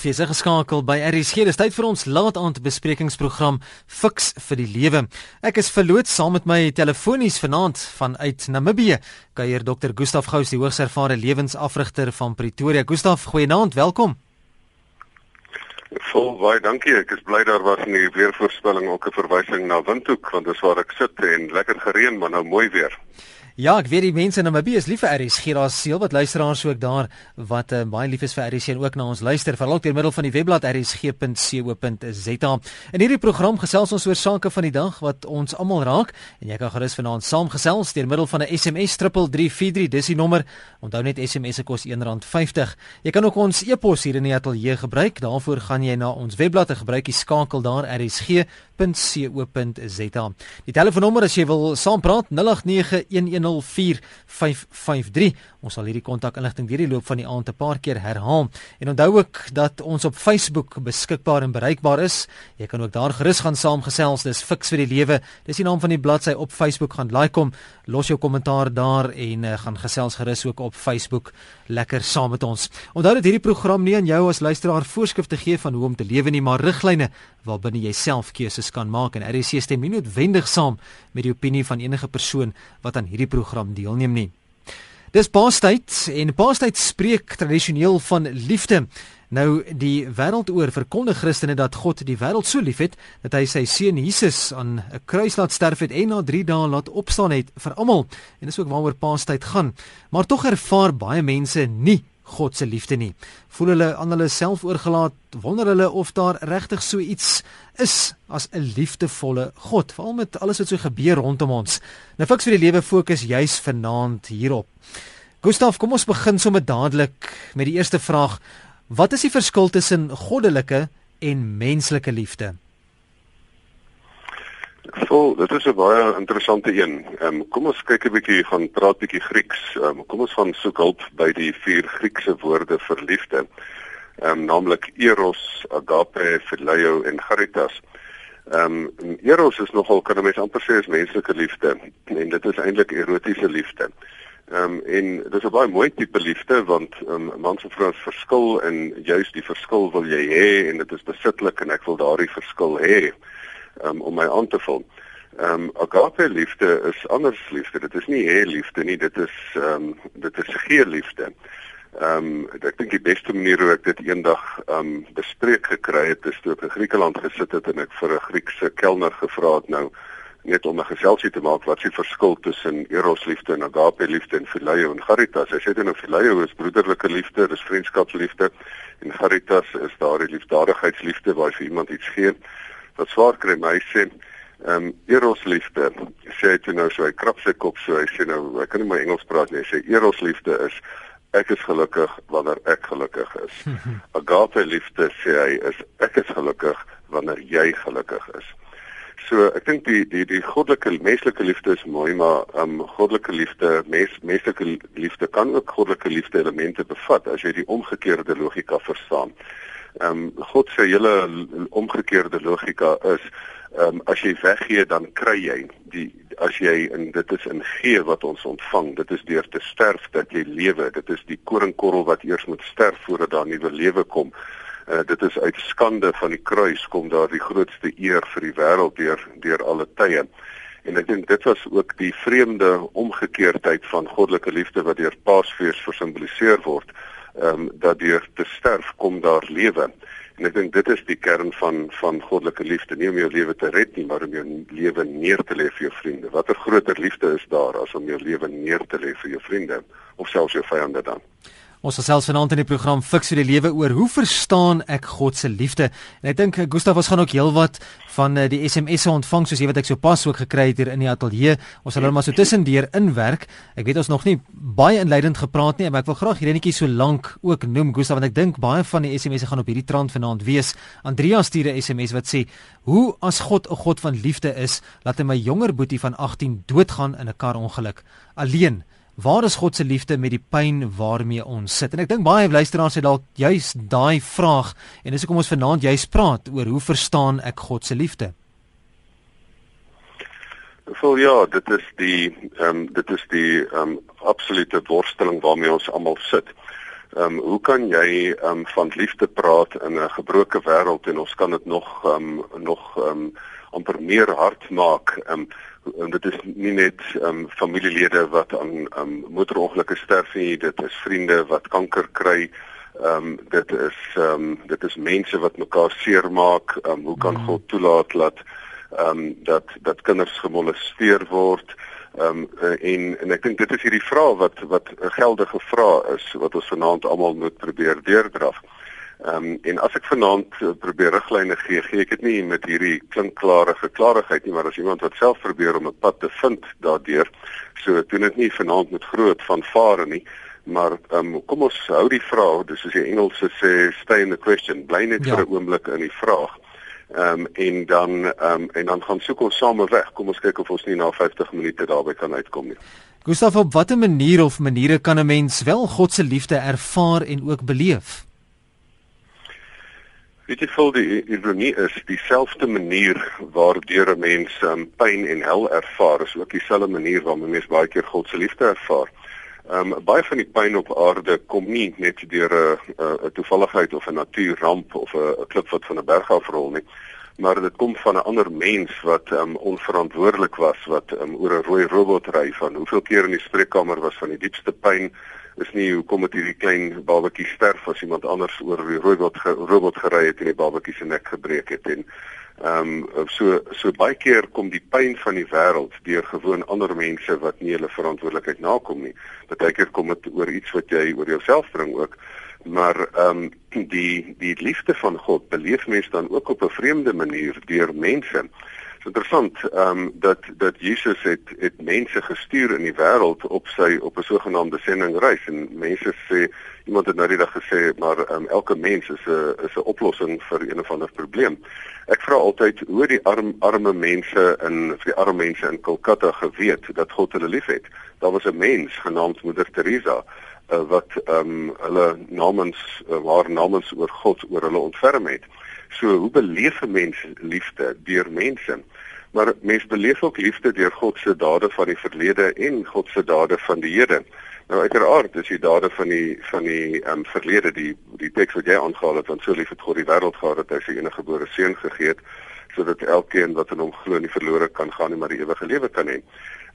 Fese geskakel by RSG. Dis tyd vir ons laat-aand besprekingsprogram Fix vir die Lewe. Ek is verloot saam met my telefonies vanaand vanuit Namibië. Kuier Dr. Gustaf Gous, die hoogs ervare lewensafrigter van Pretoria. Gustaf, goeienaand, welkom. Vol baie dankie. Ek is bly daar was in die weervoorspelling ook 'n verwysing na Windhoek want dit is waar ek sit en lekker gereën, maar nou mooi weer. Ja, ek weet die mense in Namibië is lief vir RSG. Daar's seel wat luisteraars ook daar wat uh, baie lief is vir RSG en ook na ons luister veral deur middel van die webblad rsg.co.za. In hierdie program gesels ons oor sake van die dag wat ons almal raak en jy kan gerus vanaand saamgesels deur middel van 'n SMS 3343. Dis die nommer. Onthou net SMS se kos R1.50. Jy kan ook ons e-pos hier in die ateljee gebruik. Daarvoor gaan jy na ons webblad en gebruik die skakel daar rsg.co.za. Die telefoonnommer as jy wil saampraat 089110 0891104553. Ons sal hierdie kontakinligting deur die loop van die aand 'n paar keer herhaal. En onthou ook dat ons op Facebook beskikbaar en bereikbaar is. Jy kan ook daar gerus gaan saamgesels. Dis Fix vir die Lewe. Dis die naam van die bladsy op Facebook. Gaan like hom, los jou kommentaar daar en uh, gaan gesels gerus ook op Facebook lekker saam met ons. Onthou dat hierdie program nie aan jou as luisteraar voorskrifte gee van hoe om te lewe nie, maar riglyne waarbinne jy self keuses kan maak en RC stem nie noodwendig saam met die opinie van enige persoon wat aan hierdie program deelneem nie. Dis Paastyd en Paastyd spreek tradisioneel van liefde. Nou die wêreld oor verkondig Christene dat God die wêreld so liefhet dat hy sy seun Jesus aan 'n kruis laat sterf het en na 3 dae laat opstaan het vir almal. En dis ook waaroor Paastyd gaan. Maar tog ervaar baie mense nie God se liefde nie. Voel hulle aan hulle self oorgelaat, wonder hulle of daar regtig so iets is as 'n liefdevolle God, veral met alles wat so gebeur rondom ons. Nou fiks vir die lewe fokus juis vanaand hierop. Gustaf, kom ons begin sommer dadelik met die eerste vraag. Wat is die verskil tussen goddelike en menslike liefde? Vol, dit is 'n baie interessante een. Ehm um, kom ons kyk 'n bietjie van praat bietjie Grieks. Ehm um, kom ons gaan soek hulp by die vier Griekse woorde vir liefde. Ehm um, naamlik eros, agape, phileo en charitas. Ehm um, eros is nogal kan mense amper sê is menslike liefde en dit is eintlik erotiese liefde. Ehm um, en dis 'n baie mooi tipe liefde want um, mans en vrouens verskil en juist die verskil wil jy hê en dit is besitlik en ek wil daardie verskil hê um, om my aan te vul. Ehm um, agape liefde is anders liefde. Dit is nie hê liefde nie, dit is ehm um, dit is gee liefde. Ehm um, ek dink die beste manier hoe ek dit eendag ehm um, bespreek gekry het is toe ek in Griekeland gesit het en ek vir 'n Griekse kelner gevra het nou net om 'n geselsie te maak wat die verskil tussen eros liefde en agape liefde en phileo en charitas. Hy sê dit nou phileo is broederlike liefde, dis vriendskapsliefde en charitas is daardie liefdadigheidsliefde waar jy vir iemand iets gee. Wat swaar kry my sê, ehm um, eros liefde sê jy nou so hy krap sy kop so hy sê nou ek kan nie my Engels praat nie. Hy sê eros liefde is ek is gelukkig wanneer ek gelukkig is. agape liefde sê hy is ek is gelukkig wanneer jy gelukkig is. So ek dink die die die goddelike menslike liefde is mooi, maar um goddelike liefde, mens menslike liefde kan ook goddelike liefde elemente bevat as jy die omgekeerde logika verstaan. Um God se hele omgekeerde logika is um as jy weggee dan kry jy die as jy in dit is in gee wat ons ontvang dit is deur te sterf dat jy lewe. Dit is die koringkorrel wat eers moet sterf voordat daar nuwe lewe kom. Uh, dit is uit skande van die kruis kom daar die grootste eer vir die wêreld deur deur alle tye. En ek dink dit was ook die vreemde omgekeerdheid van goddelike liefde wat deur Paasfees versimboliseer word, ehm um, dat deur te sterf kom daar lewe. En ek dink dit is die kern van van goddelike liefde, nie om jou lewe te red nie, maar om jou lewe neer te lê vir jou vriende. Watter groter liefde is daar as om jou lewe neer te lê vir jou vriende of selfs jou vyande dan? Ons gesels vanaand in die program Fix vir die lewe oor hoe verstaan ek God se liefde. En ek dink Gustaf ons gaan ook heelwat van uh, die SMS'e ontvang soos jy weet ek so pas ook gekry het hier in die ateljee. Ons sal hulle maar so tussendeur inwerk. Ek weet ons nog nie baie inleidend gepraat nie, maar ek wil graag hierdie netjie so lank ook noem Gustaf want ek dink baie van die SMS'e gaan op hierdie trant vanaand wees. Andrea stuur 'n SMS wat sê: "Hoe as God 'n God van liefde is, laat hy my jonger boetie van 18 doodgaan in 'n karongeluk alleen." Waar is God se liefde met die pyn waarmee ons sit? En ek dink baie luisteraars het dalk juis daai vraag en dis hoekom ons vanaand juis praat oor hoe verstaan ek God se liefde? Vol ja, dit is die ehm um, dit is die ehm um, absolute worsteling waarmee ons almal sit. Ehm um, hoe kan jy ehm um, van liefde praat in 'n gebroke wêreld en ons kan dit nog ehm um, nog ehm um, amper meer hard maak. Ehm um, en dit is nie net ehm um, familielede wat aan ehm um, motorongelukke sterf nie, dit is vriende wat kanker kry. Ehm um, dit is ehm um, dit is mense wat mekaar seermaak. Ehm um, hoe kan mm. God toelaat dat ehm um, dat dat kinders gemolesteer word? Ehm um, en en ek dink dit is hierdie vraag wat wat 'n geldige vraag is wat ons vanaand almal moet probeer deurdraf. Ehm um, en as ek vanaand uh, probeer riglyne gee, gee ek dit nie met hierdie klinkklare geklarigheid nie, maar as iemand wat self probeer om 'n pad te vind daardeur, so doen dit nie vanaand met groot vanvare nie, maar ehm um, kom ons hou die vraag, dis soos die Engelse sê stay in the question, bly net ja. vir 'n oomblik in die vraag. Ehm um, en dan ehm um, en dan gaan soek ons same weg. Kom ons kyk of ons nie na 50 minute daarby kan uitkom nie. Gustav, op watter manier of maniere kan 'n mens wel God se liefde ervaar en ook beleef? Weet jy vol die ironie is dieselfde manier waardeur 'n mens um, pyn en hel ervaar, is ook dieselfde manier waarop mense baie keer God se liefde ervaar. Ehm um, baie van die pyn op aarde kom nie net deur 'n 'n toevalligheid of 'n natuurramp of 'n klip wat van 'n berg afrol nie, maar dit kom van 'n ander mens wat ehm um, onverantwoordelik was wat um, oor 'n rooi robot ry van hoeveel keer in die spreekkamer was van die diepste pyn is nie hoekom het hierdie klein babatjie sterf as iemand anders oor die robot ge, robot gery het en die babatjie se nek gebreek het en Ehm um, so so baie keer kom die pyn van die wêreld deur gewoon ander mense wat nie hulle verantwoordelikheid nakom nie. Partykeer kom dit oor iets wat jy oor jouself bring ook. Maar ehm um, die die liefde van God beleef mense dan ook op 'n vreemde manier deur mense. Dit is interessant ehm um, dat dat Jesus het het mense gestuur in die wêreld op sy op 'n sogenaamde sendingreis en mense sê iemand het nou die dag gesê maar um, elke mens is 'n is 'n oplossing vir een of ander probleem. Ek vra altyd hoe die arm arme mense in vir die arme mense in Kolkata geweet dat God hulle liefhet. Daar was 'n mens genaamd Moeder Teresa uh, wat ehm um, hulle namens uh, haar namens oor God oor hulle ontferm het. So hoe beleef 'n mens liefde deur mense? Maar mens beleef ook liefde deur God se dade van die verlede en God se dade van die hede. Nou uiteraard is die dade van die van die ehm um, verlede die die teks wat jy aangehaal het want so lief het God die wêreld gehad dat hy sy enige gebore seun gegee het sodat elkeen wat in hom glo nie verlore kan gaan nie maar die ewige lewe kan hê.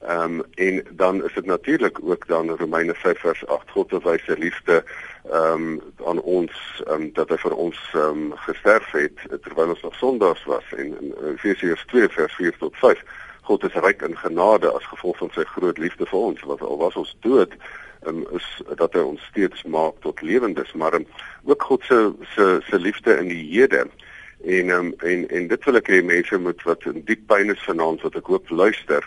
Ehm um, en dan is dit natuurlik ook dan Romeine 5 vers 8 God wys sy liefde ehm um, aan ons ehm um, dat hy vir ons ehm um, gesterf het terwyl ons nog sondaars was. En in Efesiërs 2 vers 4 tot 5 God is ryk in genade as gevolg van sy groot liefde vir ons. Wat al was ons dood um, is dat hy ons steeds maak tot lewendes. Maar um, ook God se se se liefde in die hede. En um, en en dit wil ek hê mense moet wat in diep pyn is vanaand wat ek hoop luister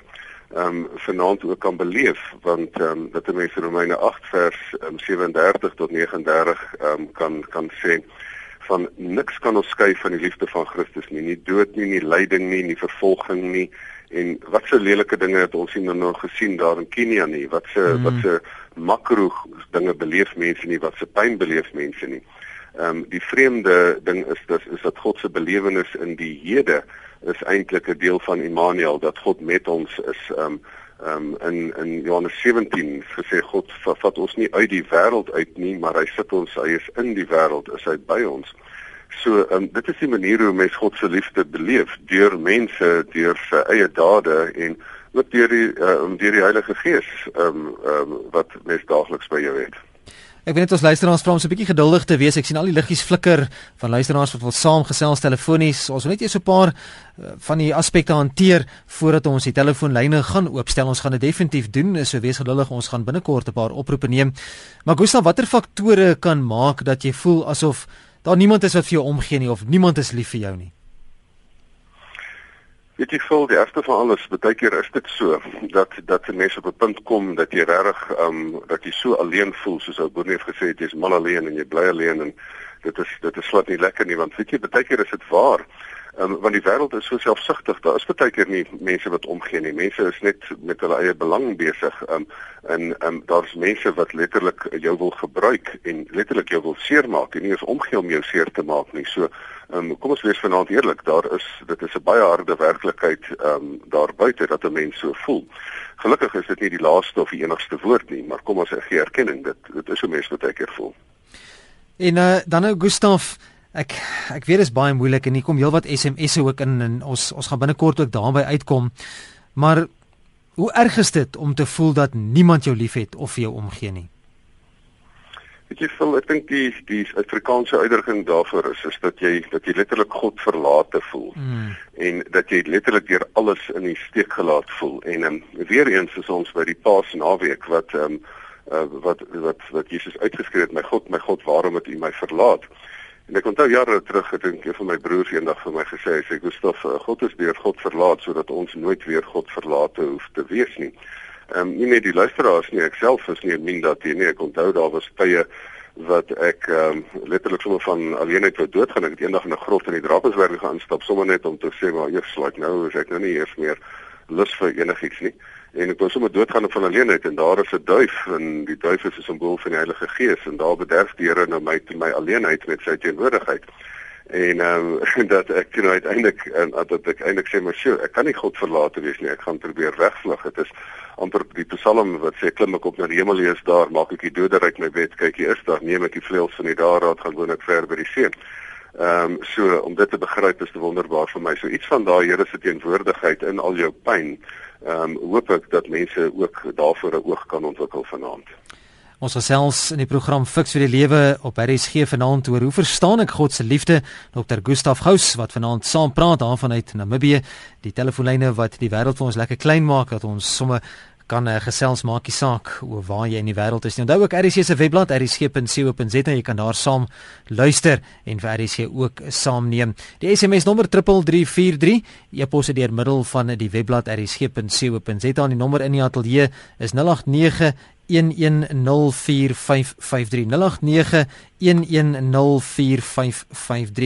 ehm um, vanaand ook kan beleef want ehm um, dat die mense Romeine 8 vers um, 37 tot 39 ehm um, kan kan sê van niks kan ons skei van die liefde van Christus nie nie dood nie nie lyding nie nie vervolging nie en wat se lelike dinge het ons nou gesien daar in Kenia nie wat se mm. wat se makro dinge beleef mense nie wat se pyn beleef mense nie. Ehm um, die vreemde ding is dis is dat God se belewenis in die hede is eintlik 'n deel van Immanuel dat God met ons is ehm um, ehm um, in in Johannes 17 gesê God vat ons nie uit die wêreld uit nie maar hy sit ons hy is in die wêreld is hy by ons. So ehm um, dit is die manier hoe mens God se liefde beleef deur mense deur sy eie dade en ook deur die uh, deur die Heilige Gees ehm um, ehm um, wat mens daagliks by jou het. Ek weet net ons luisteraars vra om so 'n bietjie geduldig te wees. Ek sien al die liggies flikker van luisteraars wat wil saamgesels telefonies. Ons wil net eers 'n paar uh, van die aspekte hanteer voordat ons die telefoonlyne gaan oopstel. Ons gaan dit definitief doen. So wees geduldig. Ons gaan binnekort 'n paar oproepe neem. Maar Gustav, watter faktore kan maak dat jy voel asof daar niemand is wat vir jou omgee nie of niemand is lief vir jou nie? Weet jy voel die eerste van alles, baie keer is dit so dat dat mense op 'n punt kom dat jy regtig ehm um, dat jy so alleen voel soos ou Boernie het gesê jy's mal alleen en jy bly alleen en dit is dit is glad nie lekker nie want weet jy baie keer is dit waar. Ehm um, want die wêreld is so selfsugtig. Daar is baie keer nie mense wat omgee nie. Mense is net met hulle eie belang besig. Ehm um, en ehm um, daar's mense wat letterlik jou wil gebruik en letterlik jou wil seermaak en nie eens omgee om jou seer te maak nie. So ehm um, kom ons wees vanaand eerlik. Daar is dit is 'n baie harde werklikheid ehm um, daar buite dat 'n mens so voel. Gelukkig is dit nie die laaste of die enigste woord nie, maar kom ons gee erkenning dit dit is hoe mense baie keer voel. En uh, dan nou Gustaf, ek ek weet dit is baie moeilik en hier kom heelwat SMS'e ook in en ons ons gaan binnekort ook daarby uitkom. Maar hoe erg is dit om te voel dat niemand jou liefhet of vir jou omgee nie? Ek voel ek dink die die Afrikaanse uitdrukking daarvoor is is dat jy dat jy letterlik God verlate voel. Mm. en dat jy letterlik deur alles in die steek gelaat voel. En um, weer eens is ons by die Paasnaweek wat um, uh, wat wat wat Jesus uitgeskree het my God my God waarom het u my verlaat? En ek onthou jare terug het een van my broers eendag vir my gesê hy sê Gustaf uh, God is deur God verlaat sodat ons nooit weer God verlate hoef te wees nie Ehm um, nie net die luisteraars nie, ek self is nie min dat jy nie ek onthou daar was tye wat ek ehm um, letterlik sommer van alleenheid wou doodgaan. Ek het eendag in 'n grot in die Drakensberg gaan instap sommer net om te sê maar eers like nou is ek nou nie eers meer lus vir enigiets nie. En ek wou sommer doodgaan van alleenheid en daar is 'n duif en die duif is 'n simbool van die Heilige Gees en daar bederf die Here nou my my alleenheid met sy teenwoordigheid en ehm um, dat ek nou uiteindelik en dat ek eintlik sê maar sjoe, ek kan nie God verlate wees nie. Ek gaan probeer wegvlug. Dit is amper die Psalm wat sê klim ek op na die hemel lees daar, maak ek die dode uit my bed, kyk hier is daar, neem ek die vleuels van die daarraad gaan woon ek ver by die see. Ehm um, so om dit te begryp is te wonderbaar vir my. So iets van daai Here se teenwoordigheid in al jou pyn. Ehm um, hoop ek dat mense ook daarvoor 'n oog kan ontwikkel vanaand. Ons gesels in die program Fix vir die Lewe op RSG vanaand oor hoe verstaan ek God se liefde. Dr. Gustaf Gous wat vanaand saam praat daar vanuit Namibië. Die telefoonlyne wat die wêreld vir ons lekker klein maak dat ons somme kan uh, gesels maakie saak oor waar jy in die wêreld is. Onthou ook RSG se webblad rsg.co.za jy kan daar saam luister en vir RSG ook saamneem. Die SMS nommer 3343 e-pos deur middel van die webblad rsg.co.za en die nommer in die ateljee is 089 0891104553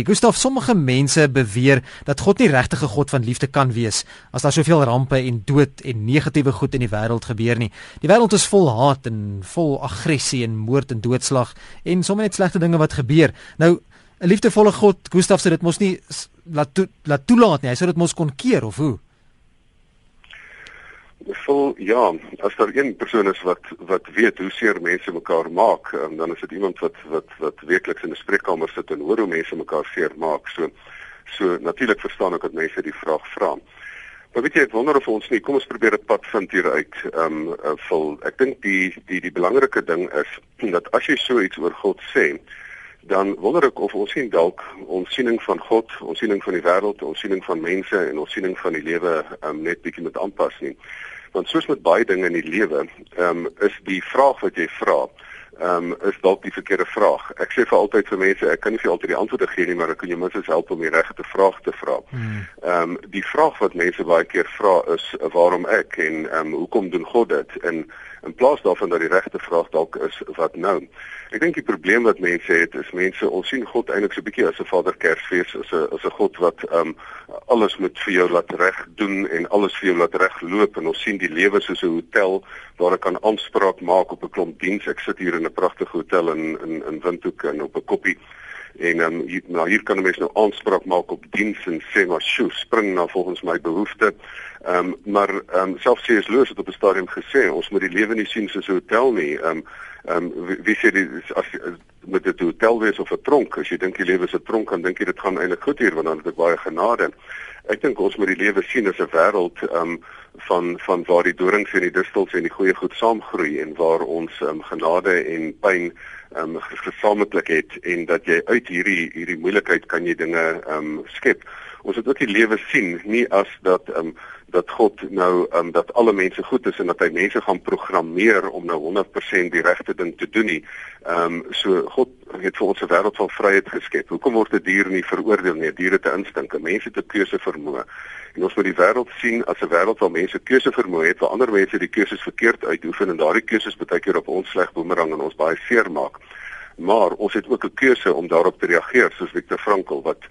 Gustaf sommige mense beweer dat God nie regtig 'n God van liefde kan wees as daar soveel rampe en dood en negatiewe goed in die wêreld gebeur nie. Die wêreld is vol haat en vol aggressie en moord en doodslag en sommer net slegte dinge wat gebeur. Nou 'n liefdevolle God, Gustaf sê dit mos nie laat to, laat toelaat nie. Hy sê dit mos kon keer of hoe? Vol ja, as daar een persoon is wat wat weet hoe seer mense mekaar maak, um, dan is dit iemand wat wat wat werklik in 'n spreekkamer sit en hoor hoe mense mekaar seer maak. So so natuurlik verstaan ek dat mense die vraag vra. Maar weet jy, ek wonder of ons nie kom ons probeer 'n pad vind hier uit. Ehm um, uh, vol ek dink die die die belangrike ding is dat as jy so iets oor God sê, dan wonder ek of ons sien dalk ons siening van God, ons siening van die wêreld, ons siening van mense en ons siening van die lewe um, net bietjie met aanpas nie want soos met baie dinge in die lewe, ehm um, is die vraag wat jy vra, ehm um, is dalk die verkeerde vraag. Ek sê vir altyd vir mense, ek kan nie vir altyd die antwoorde gee nie, maar ek kan jou minstens help om die regte vraag te vra. Hmm. Ehm um, die vraag wat mense baie keer vra is waarom ek en ehm um, hoekom doen God dit? En in plaas daarvan dat die regte vraag dalk is wat nou. Ek dink die probleem wat mense het is mense ons sien God eintlik so 'n bietjie as 'n Vader Kersfees, as 'n as 'n God wat ehm um, alles moet vir jou laat reg doen en alles vir jou laat reg loop en ons sien die lewe soos 'n hotel waar ek kan aanspraak maak op 'n klomp diens. Ek sit hier in 'n pragtige hotel in in in Windhoek en op 'n koppie en um, hier, nou hier kan 'n mens nou aanspraak maak op diens en sê maar sjoe spring na volgens my behoeftes. Ehm um, maar ehm um, selfs C.S. Lewis het op 'n stadium gesê ons moet die lewe nie sien soos 'n hotel nie. Ehm um, ehm um, wie, wie sê dit as met 'n hotel wees of 'n tronk as jy dink die lewe is 'n tronk dan dink jy dit gaan eintlik goed hier want dan het ek baie genade. Ek dink ons moet die lewe sien as 'n wêreld ehm um, van van waar die dorings en die distels en die goeie goed saamgroei en waar ons ehm um, genade en pyn ehm um, gesamentlik het en dat jy uit hierdie hierdie moeilikheid kan jy dinge ehm um, skep. Ons moet ook die lewe sien nie as dat ehm um, dat God nou ehm um, dat alle mense goed is en dat hy mense gaan programmeer om nou 100% die regte ding te doen nie. Ehm um, so God het vir ons 'n wêreld van vryheid geskep. Hoekom word 'n dier nie veroordeel nie? Diere te instink, mense te keuse vermoë. En ons moet die wêreld sien as 'n wêreld waar mense keuse vermoë het, waar ander mense die keuses verkeerd uitoefen en daardie keuses baie keer op ons sleg boemerang en ons baie seer maak. Maar ons het ook 'n keuse om daarop te reageer, soos Viktor Frankl wat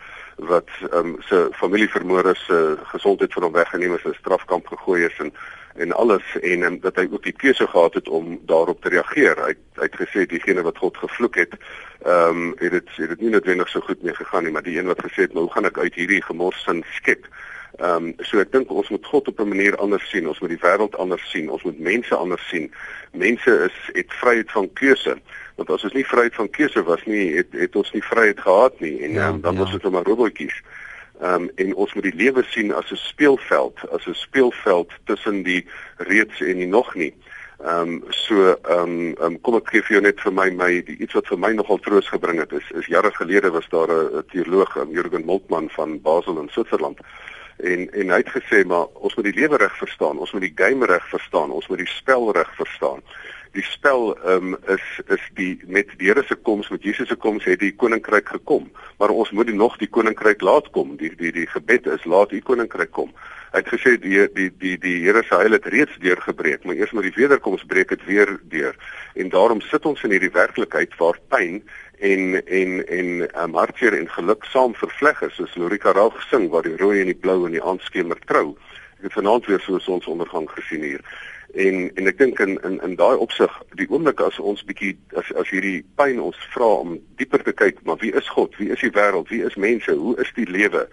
wat ehm um, se familie vermoor is, se gesondheid van hom weggeneem is, 'n strafkamp gegooi is en en alles en um, dat hy ook die keuse gehad het om daarop te reageer. Hy hy het gesê diegene wat God gevloek het, ehm um, het dit het dit nie noodwendig so goed mee gegaan nie, maar die een wat gesê het, "Nou gaan ek uit hierdie gemors sin skep?" Ehm um, so ek dink ons moet God op 'n manier anders sien. Ons moet die wêreld anders sien. Ons moet mense anders sien. Mense is het vryheid van keuse. Want as ons nie vryheid van keuse was nie, het het ons nie vryheid gehad nie en ja, um, dan ja. was dit maar robotjies. Ehm um, en ons moet die lewe sien as 'n speelveld, as 'n speelveld tussen die reeds en die nog nie. Ehm um, so ehm um, um, kom ek gee vir jou net vir my my die, iets wat vir my nogal troos gebring het is is jare gelede was daar 'n teoloog, um, Jürgen Moltmann van Basel in Switserland en en hy het gesê maar ons moet die lewe reg verstaan, ons moet die game reg verstaan, ons moet die spel reg verstaan. Die spel um, is is die met die Here se koms, met Jesus se koms het die koninkryk gekom, maar ons moet die nog die koninkryk laat kom. Die die die gebed is laat die koninkryk kom. Hy het gesê die die die die Here se heil het reeds deurgebreek, maar eers met die wederkoms breek dit weer deur. En daarom sit ons in hierdie werklikheid waar pyn en en en um, hartseer en geluk saam vervleg is soos Lorika Raal gesing waar die rooi en die blou en die aandskemer trou. Ek het vanaand weer so 'n sonsondergang gesien hier. En en ek dink in in in daai opsig die oomblik as ons bietjie as as hierdie pyn ons vra om dieper te kyk, maar wie is God? Wie is die wêreld? Wie is mense? Hoe is die lewe?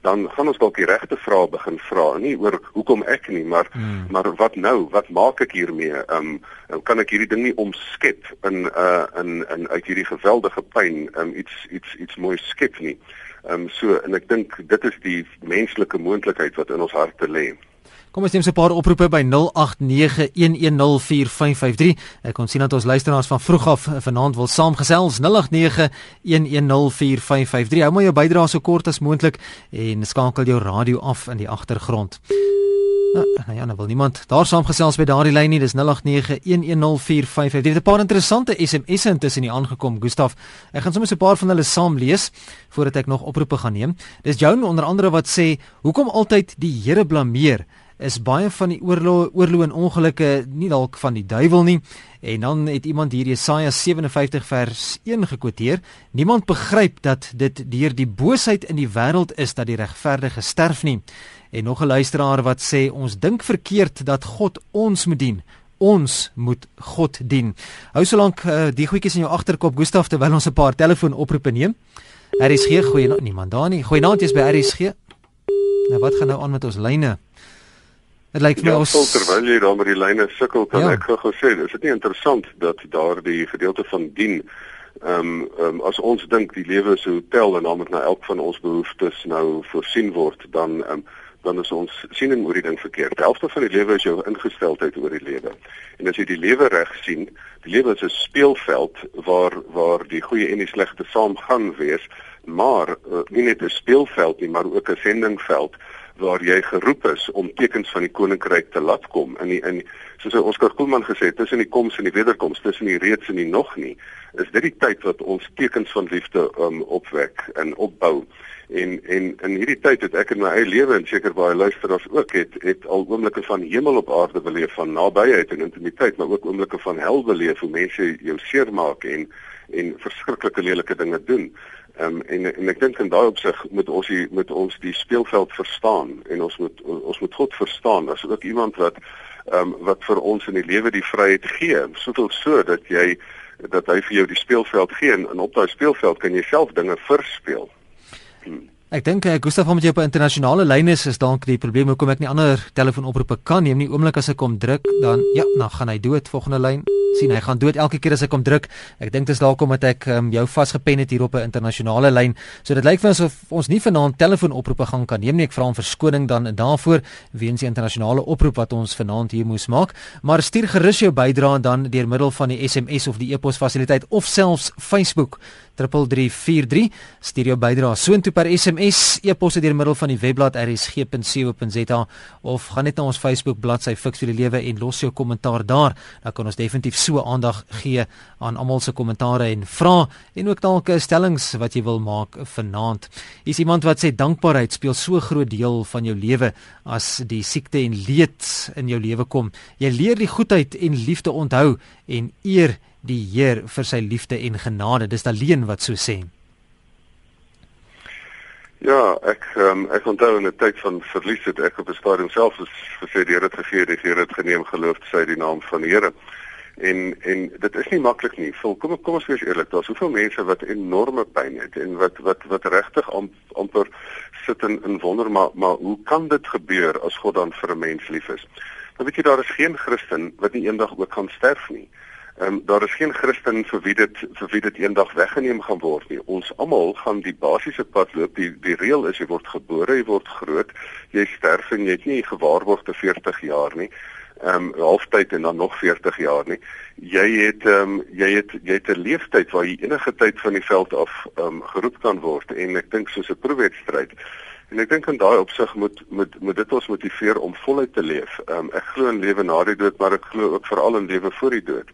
Dan gaan ons dalk die regte vrae begin vra nie oor hoekom ek nie maar hmm. maar wat nou? Wat maak ek hiermee? Ehm um, kan ek hierdie ding nie omskep in uh in in uit hierdie geweldige pyn um, iets iets iets mooi skep nie? Ehm um, so en ek dink dit is die menslike moontlikheid wat in ons harte lê Kom ons neem so 'n paar oproepe by 0891104553. Ek kon sien dat ons luisteraars van vroeg af vanaand wil saamgesels 0891104553. Hou maar jou bydrae so kort as moontlik en skakel jou radio af in die agtergrond. Nou, nou ja, nou wil niemand daar saamgesels by daardie lyn nie. Dis 0891104553. Dit 'n paar interessante SMS'e intussen hier aangekom, Gustaf. Ek gaan sommer so 'n paar van hulle saam lees voordat ek nog oproepe gaan neem. Dis Joan onder andere wat sê, "Hoekom altyd die Here blameer?" Is baie van die oorlog oorlog en ongelukke nie dalk van die duiwel nie. En dan het iemand hier Jesaja 57 vers 1 gekwoteer. Niemand begryp dat dit deur die boosheid in die wêreld is dat die regverdige sterf nie. En nog 'n luisteraar wat sê ons dink verkeerd dat God ons moet dien. Ons moet God dien. Hou solank uh, die goedjies in jou agterkop Gustaf terwyl ons 'n paar telefoonoproepe neem. RSG goeie niemand daar nie. Goeienaand jy's by RSG. Nou wat gaan nou aan met ons lyne? Dit lyk vir my ja, ons terwyl jy daar met die lyne sukkel, kan ja. ek gou sê, is dit nie interessant dat daardie gedeelte van dien ehm um, um, as ons dink die lewe is 'n hotel en dan moet na elk van ons behoeftes nou voorsien word, dan ehm um, dan is ons siening oor die ding verkeerd. Die helfte van die lewe is jou ingesteldheid oor die lewe. En as jy die lewe reg sien, die lewe is 'n speelveld waar waar die goeie en die slegte saam gaan wees, maar uh, nie net 'n speelveld nie, maar ook 'n sendingveld waar jy geroep is om tekens van die koninkryk te laat kom in die, in soos Oskar Koelman gesê het tussen die koms en die wederkoms tussen die reeds en die nog nie is dit die tyd wat ons tekens van liefde um, opwek en opbou. En en in hierdie tyd het ek in my eie lewe en seker baie luisteraars ook het het al oomblikke van hemel op aarde beleef van nabyheid en intimiteit maar ook oomblikke van hel beleef hoe mense jou seermaak en en verskriklike lelike dinge doen Ehm um, en en ek dink in daai opsig moet ons die moet ons die speelveld verstaan en ons moet ons moet God verstaan as ook iemand wat ehm um, wat vir ons in die lewe die vryheid gee. Soveel so dat jy dat hy vir jou die speelveld gee en, en op daai speelveld kan jy self dinge verspeel. Hmm. Ek dink ek eh, Gustaf om jy op 'n internasionale lyn is is dalk die probleem hoekom ek nie ander telefoonoproepe kan neem nie. Oomblik as ek kom druk dan ja, dan gaan hy dood volgende lyn sien hy gaan dood elke keer as ek hom druk. Ek dink dit is dalk omdat ek um, jou vasgepen het hier op 'n internasionale lyn. So dit lyk vir ons of ons nie vanaand telefoonoproepe gaan kan neem nie. Ek vra om verskoning dan daarvoor weens die internasionale oproep wat ons vanaand hier moes maak. Maar stuur gerus jou bydrae dan deur middel van die SMS of die e-pos fasiliteit of selfs Facebook 3343 stuur jou bydrae soontoe per SMS e-pos deur middel van die webblad rsg.co.za of gaan net na ons Facebook bladsy Fix vir die lewe en los jou kommentaar daar dan kan ons definitief so aandag gee aan almal se kommentare en vrae en ook dalk stellings wat jy wil maak vanaand. Hier's iemand wat sê dankbaarheid speel so groot deel van jou lewe as die siekte en leed in jou lewe kom. Jy leer die goedheid en liefde onthou en eer die Heer vir sy liefde en genade. Dis alleen wat so sê. Ja, ek um, ek onthou in 'n tyd van verlies het ek op 'n stadium self gesê die Here het gegee, die Here het geneem, geloof sy die naam van die Here. En en dit is nie maklik nie. Vol, kom kom ons wees eerlik, daar's soveel mense wat enorme pyn het en wat wat wat regtig am, amper sit in, in wonder maar maar hoe kan dit gebeur as God dan vir 'n mens lief is? Nou weet jy daar is geen Christen wat nie eendag ook gaan sterf nie. Ehm um, daar is geen Christen vir wie dit vir wie dit eendag weggeneem gaan word nie. Ons almal gaan die basiese pad loop. Die die reël is jy word gebore, jy word groot, jy sterf en jy het nie gewaarborg te 40 jaar nie ehm um, halftyd en dan nog 40 jaar nie. Jy het ehm um, jy het jy het 'n leeftyd waar jy enige tyd van die veld af ehm um, geroep kan word en ek dink soos 'n proefwedstryd. En ek dink in daai opsig moet moet moet dit ons motiveer om voluit te leef. Ehm um, ek glo in lewe na die dood, maar ek glo ook veral in lewe voor die dood.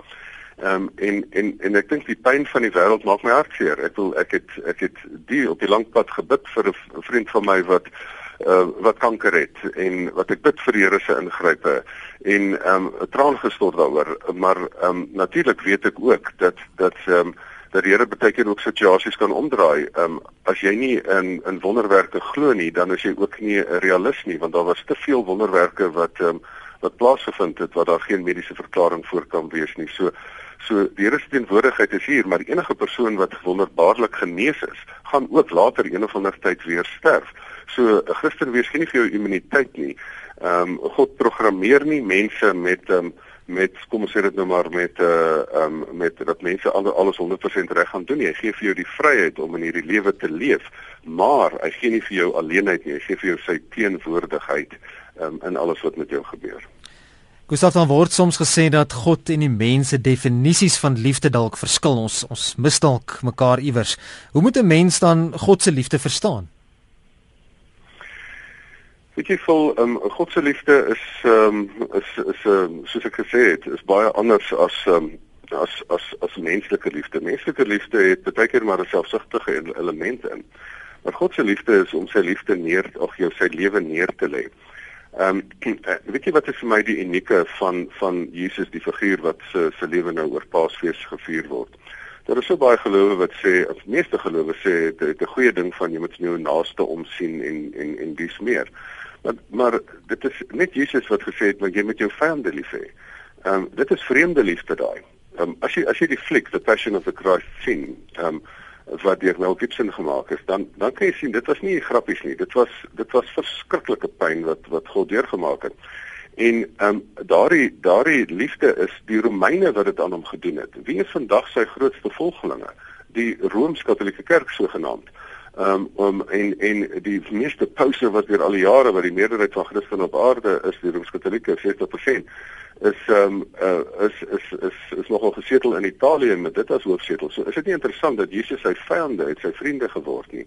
Ehm um, en en en ek dink die pyn van die wêreld maak my hart seer. Ek wil ek het ek het die op die lang pad gebid vir 'n vriend van my wat uh, wat kanker het en wat ek bid vir die Here se ingrype en ehm um, 'n traan gestort daaroor maar ehm um, natuurlik weet ek ook dat dat ehm um, dat die Here baie keer ook situasies kan omdraai. Ehm um, as jy nie in in wonderwerke glo nie, dan is jy ook nie 'n realis nie want daar was te veel wonderwerke wat ehm um, wat plaasgevind het wat daar geen mediese verklaring voor kan wees nie. So so die Here se teenwoordigheid is hier, maar enige persoon wat wonderbaarlik genees is, gaan ook later een of ander tyd weer sterf. So 'n Christen wees geen vir jou immuniteit nie. Ehm um, God programmeer nie mense met ehm um, met kom ons sê dit nou maar met 'n uh, ehm um, met dat mense al, alles 100% reg gaan doen. Hy gee vir jou die vryheid om in hierdie lewe te leef, maar hy gee nie vir jou alleenheid nie. Hy gee vir jou sy teenwoordigheid ehm um, in alles wat met jou gebeur. Gustav dan word soms gesê dat God en die mense definisies van liefde dalk verskil. Ons ons mis dalk mekaar iewers. Hoe moet 'n mens dan God se liefde verstaan? Weet jy vol ehm um, God se liefde is ehm um, is is um, soos ek gesê het, is baie anders as ehm um, as as as menslike liefde. Menslike liefde het baie keer maar 'n selfsugtige element in. Maar God se liefde is om sy liefde neer of jou sy lewe neer te lê. Ehm um, weet jy wat is vir my die unieke van van Jesus die figuur wat se se lewe nou oor Paasfees gevier word? Daar is so baie gelowe wat sê, of meeste gelowe sê dit 'n goeie ding van jy moet jou naaste omsien en en en dis meer. Maar maar dit is net Jesus wat gesê het dat jy met jou vyande lief hê. Ehm um, dit is vreemde liefde daai. Ehm um, as jy as jy die fliek The Passion of the Christ sien, ehm um, wat deur Mel Gibson gemaak is, dan dan kan jy sien dit was nie grappies nie. Dit was dit was verskriklike pyn wat wat God deurgemaak het. En ehm um, daardie daardie liefde is die Romeine wat dit aan hom gedoen het. Wie is vandag sy grootste volgelinge? Die Rooms-Katolieke Kerk sogenaamd um, om en en die meeste pouse wat deur al die jare wat die meerderheid van Christene op aarde is die Rooms-Katolieke 60% is um, uh, is is is is nogal gesetel in Italië met dit as hoofsetel. So is dit nie interessant dat Jesus sy vyande het sy vriende geword nie.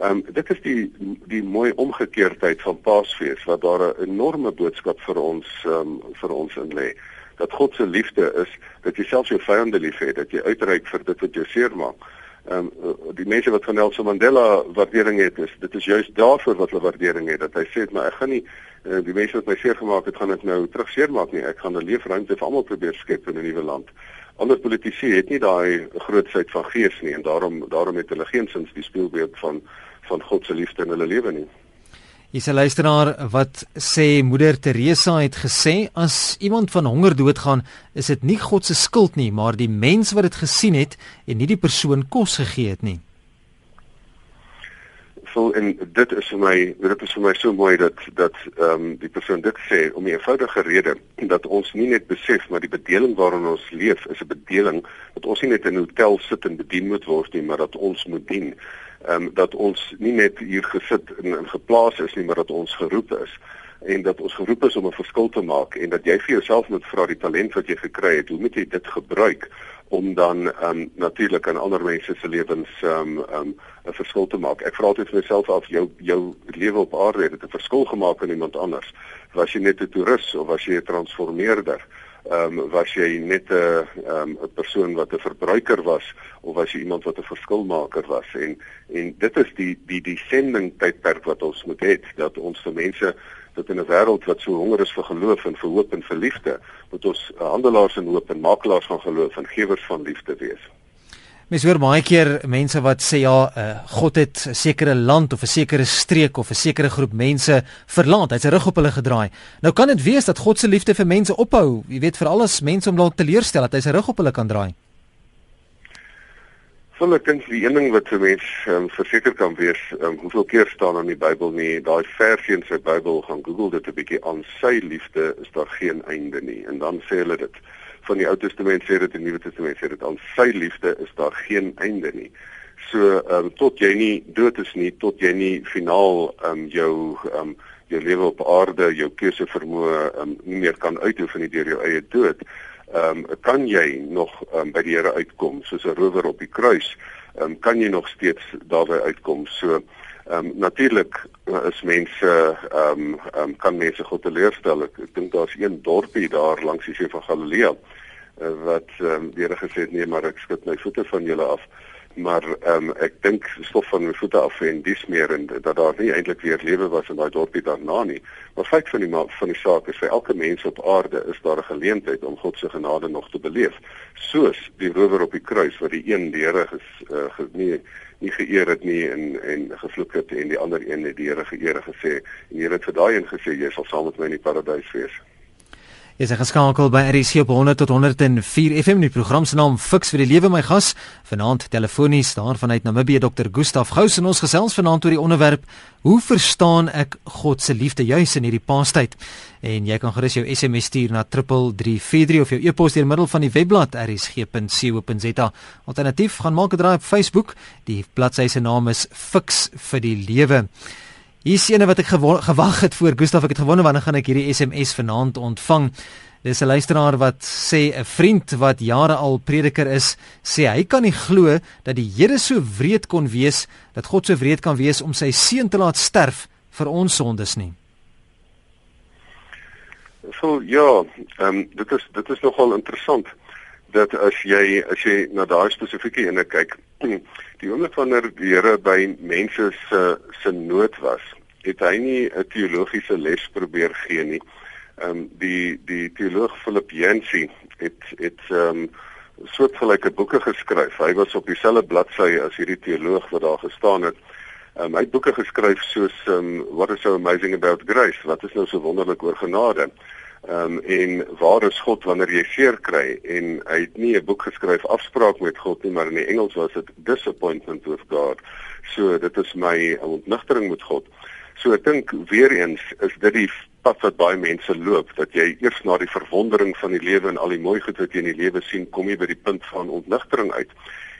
Ehm um, dit is die die mooi omgekeerdheid van Paasfees wat daar 'n enorme boodskap vir ons ehm um, vir ons in lê. Dat God se liefde is dat jy selfs jou vyande liefhet, dat jy uitreik vir dit wat jou seermaak ehm um, die mense wat van Nelson Mandela waardering het is dit is juist daarvoor wat hulle waardering het dat hy sê maar ek gaan nie uh, die mense wat my seer gemaak het gaan ek nou terugseer maak nie. Ek gaan 'n leefruimte vir almal probeer skep in 'n nuwe land. Ander politici het nie daai grootsheid van gees nie en daarom daarom het hulle geensins die speelbeeld van van God se liefde in hulle lewe nie Hier's 'n luisteraar wat sê moeder Teresa het gesê as iemand van honger doodgaan, is dit nie God se skuld nie, maar die mens wat dit gesien het en nie die persoon kos gegee het nie. Vol en dit is vir my dit is vir my so mooi dat dat ehm um, die persoon dit sê om 'n eenvoudige rede dat ons nie net besef maar die bedeling waarin ons leef is 'n bedeling dat ons nie net in 'n hotel sit en bedien moet word nie, maar dat ons moet dien ehm um, dat ons nie net hier gesit en, en geplaas is nie, maar dat ons geroep is en dat ons geroep is om 'n verskil te maak en dat jy vir jouself moet vra die talent wat jy gekry het, hoe moet jy dit gebruik om dan ehm um, natuurlik aan ander mense se lewens ehm um, ehm um, 'n verskil te maak. Ek vra altyd vir myself af jou jou lewe op aarde het 'n verskil gemaak aan iemand anders. Was jy net 'n toerist of was jy 'n transformeerder? Ehm um, was jy net 'n ehm 'n persoon wat 'n verbruiker was of was jy iemand wat 'n verskilmaker was en en dit is die die die sending tydperk wat ons moet hê dat ons vir mense dat in 'n wêreld wat so honger is vir geloof en vir hoop en vir liefde moet ons handelaars in hoop en makelaars van geloof en gewers van liefde wees. Mens hoor baie keer mense wat sê ja, uh, God het 'n sekere land of 'n sekere streek of 'n sekere groep mense verlaat. Hy het sy rug op hulle gedraai. Nou kan dit wees dat God se liefde vir mense ophou. Jy weet vir alles mense om dalk teleurstel dat hy sy rug op hulle kan draai. Volle kind die een ding wat vir mense um, verseker kan wees, um, hoeveel keer staan in die Bybel nie, daai versie in sy Bybel gaan Google dit 'n bietjie aan sy liefde is daar geen einde nie. En dan sê hulle dit van die Ou Testament sê dit en die Nuwe Testament sê dit aan sy liefde is daar geen einde nie. So ehm um, tot jy nie dood is nie, tot jy nie finaal ehm um, jou ehm um, jou lewe op aarde, jou keuse vermoë ehm um, nie meer kan uitoefen deur jou eie dood, ehm um, kan jy nog um, by die Here uitkom soos 'n rower op die kruis. Ehm um, kan jy nog steeds daarby uitkom. So ehm um, natuurlik uh, is mense ehm um, um, kan mense God teleurstel. Ek, ek dink daar's een dorpie daar langs die see van Galilea uh, wat ehm um, die Here gesê het nee, maar ek skud my voete van julle af maar ehm um, ek dink stof van my voete af en dis meer en dat daar nie eintlik weer lewe was in daai dorpie daarna nie. Maar feit van die van die saak is vir elke mens op aarde is daar 'n geleentheid om God se genade nog te beleef. Soos die rower op die kruis wat die een die Here ges, uh, ge, nie nie geëer het nie en en gevloek het en die ander een het die Here geëer gesê en die Here het vir daai een gesê jy sal saam met my in die paradys wees. Is ek geskakel by RC op 100 tot 104 FM die program se naam Fix vir die lewe my gas. Vanaand telefonies daar vanuit Namibië Dr Gustaf Gous en ons gesels vanaand oor die onderwerp hoe verstaan ek God se liefde juis in hierdie paastyd? En jy kan gerus jou SMS stuur na 3343 of jou e-pos deur middel van die webblad rsg.co.za alternatief gaan maak 'n draai op Facebook. Die bladsy se naam is Fix vir die lewe Hier is ene wat ek gewag het voor Gustaf ek het gewonder wanneer gaan ek hierdie SMS vanaand ontvang. Dis 'n luisteraar wat sê 'n vriend wat jare al prediker is, sê hy kan nie glo dat die Here so wreed kon wees, dat God so wreed kan wees om sy seun te laat sterf vir ons sondes nie. So ja, ehm um, dit is dit is nogal interessant dat as jy as jy na daai spesifieke ene kyk, die oomblik wanneer die Here by mense se se nood was, het hy nie 'n teologiese les probeer gee nie. Ehm um, die die teoloog Philip Yancey het het ehm um, soortgelyke boeke geskryf. Hy was op dieselfde bladsy as hierdie teoloog wat daar gestaan het. Ehm um, hy het boeke geskryf soos ehm um, What is so amazing about grace? Wat is nou so wonderlik oor genade? Ehm um, en waar is God wanneer jy seer kry en hy het nie 'n boek geskryf afspraak met God nie maar in die Engels was dit disappointment with God. So dit is my ontnigtering met God. So ek dink weer eens is dit die pad wat baie mense loop dat jy eers na die verwondering van die lewe en al die mooi goed wat jy in die lewe sien kom jy by die punt van ontnigtering uit.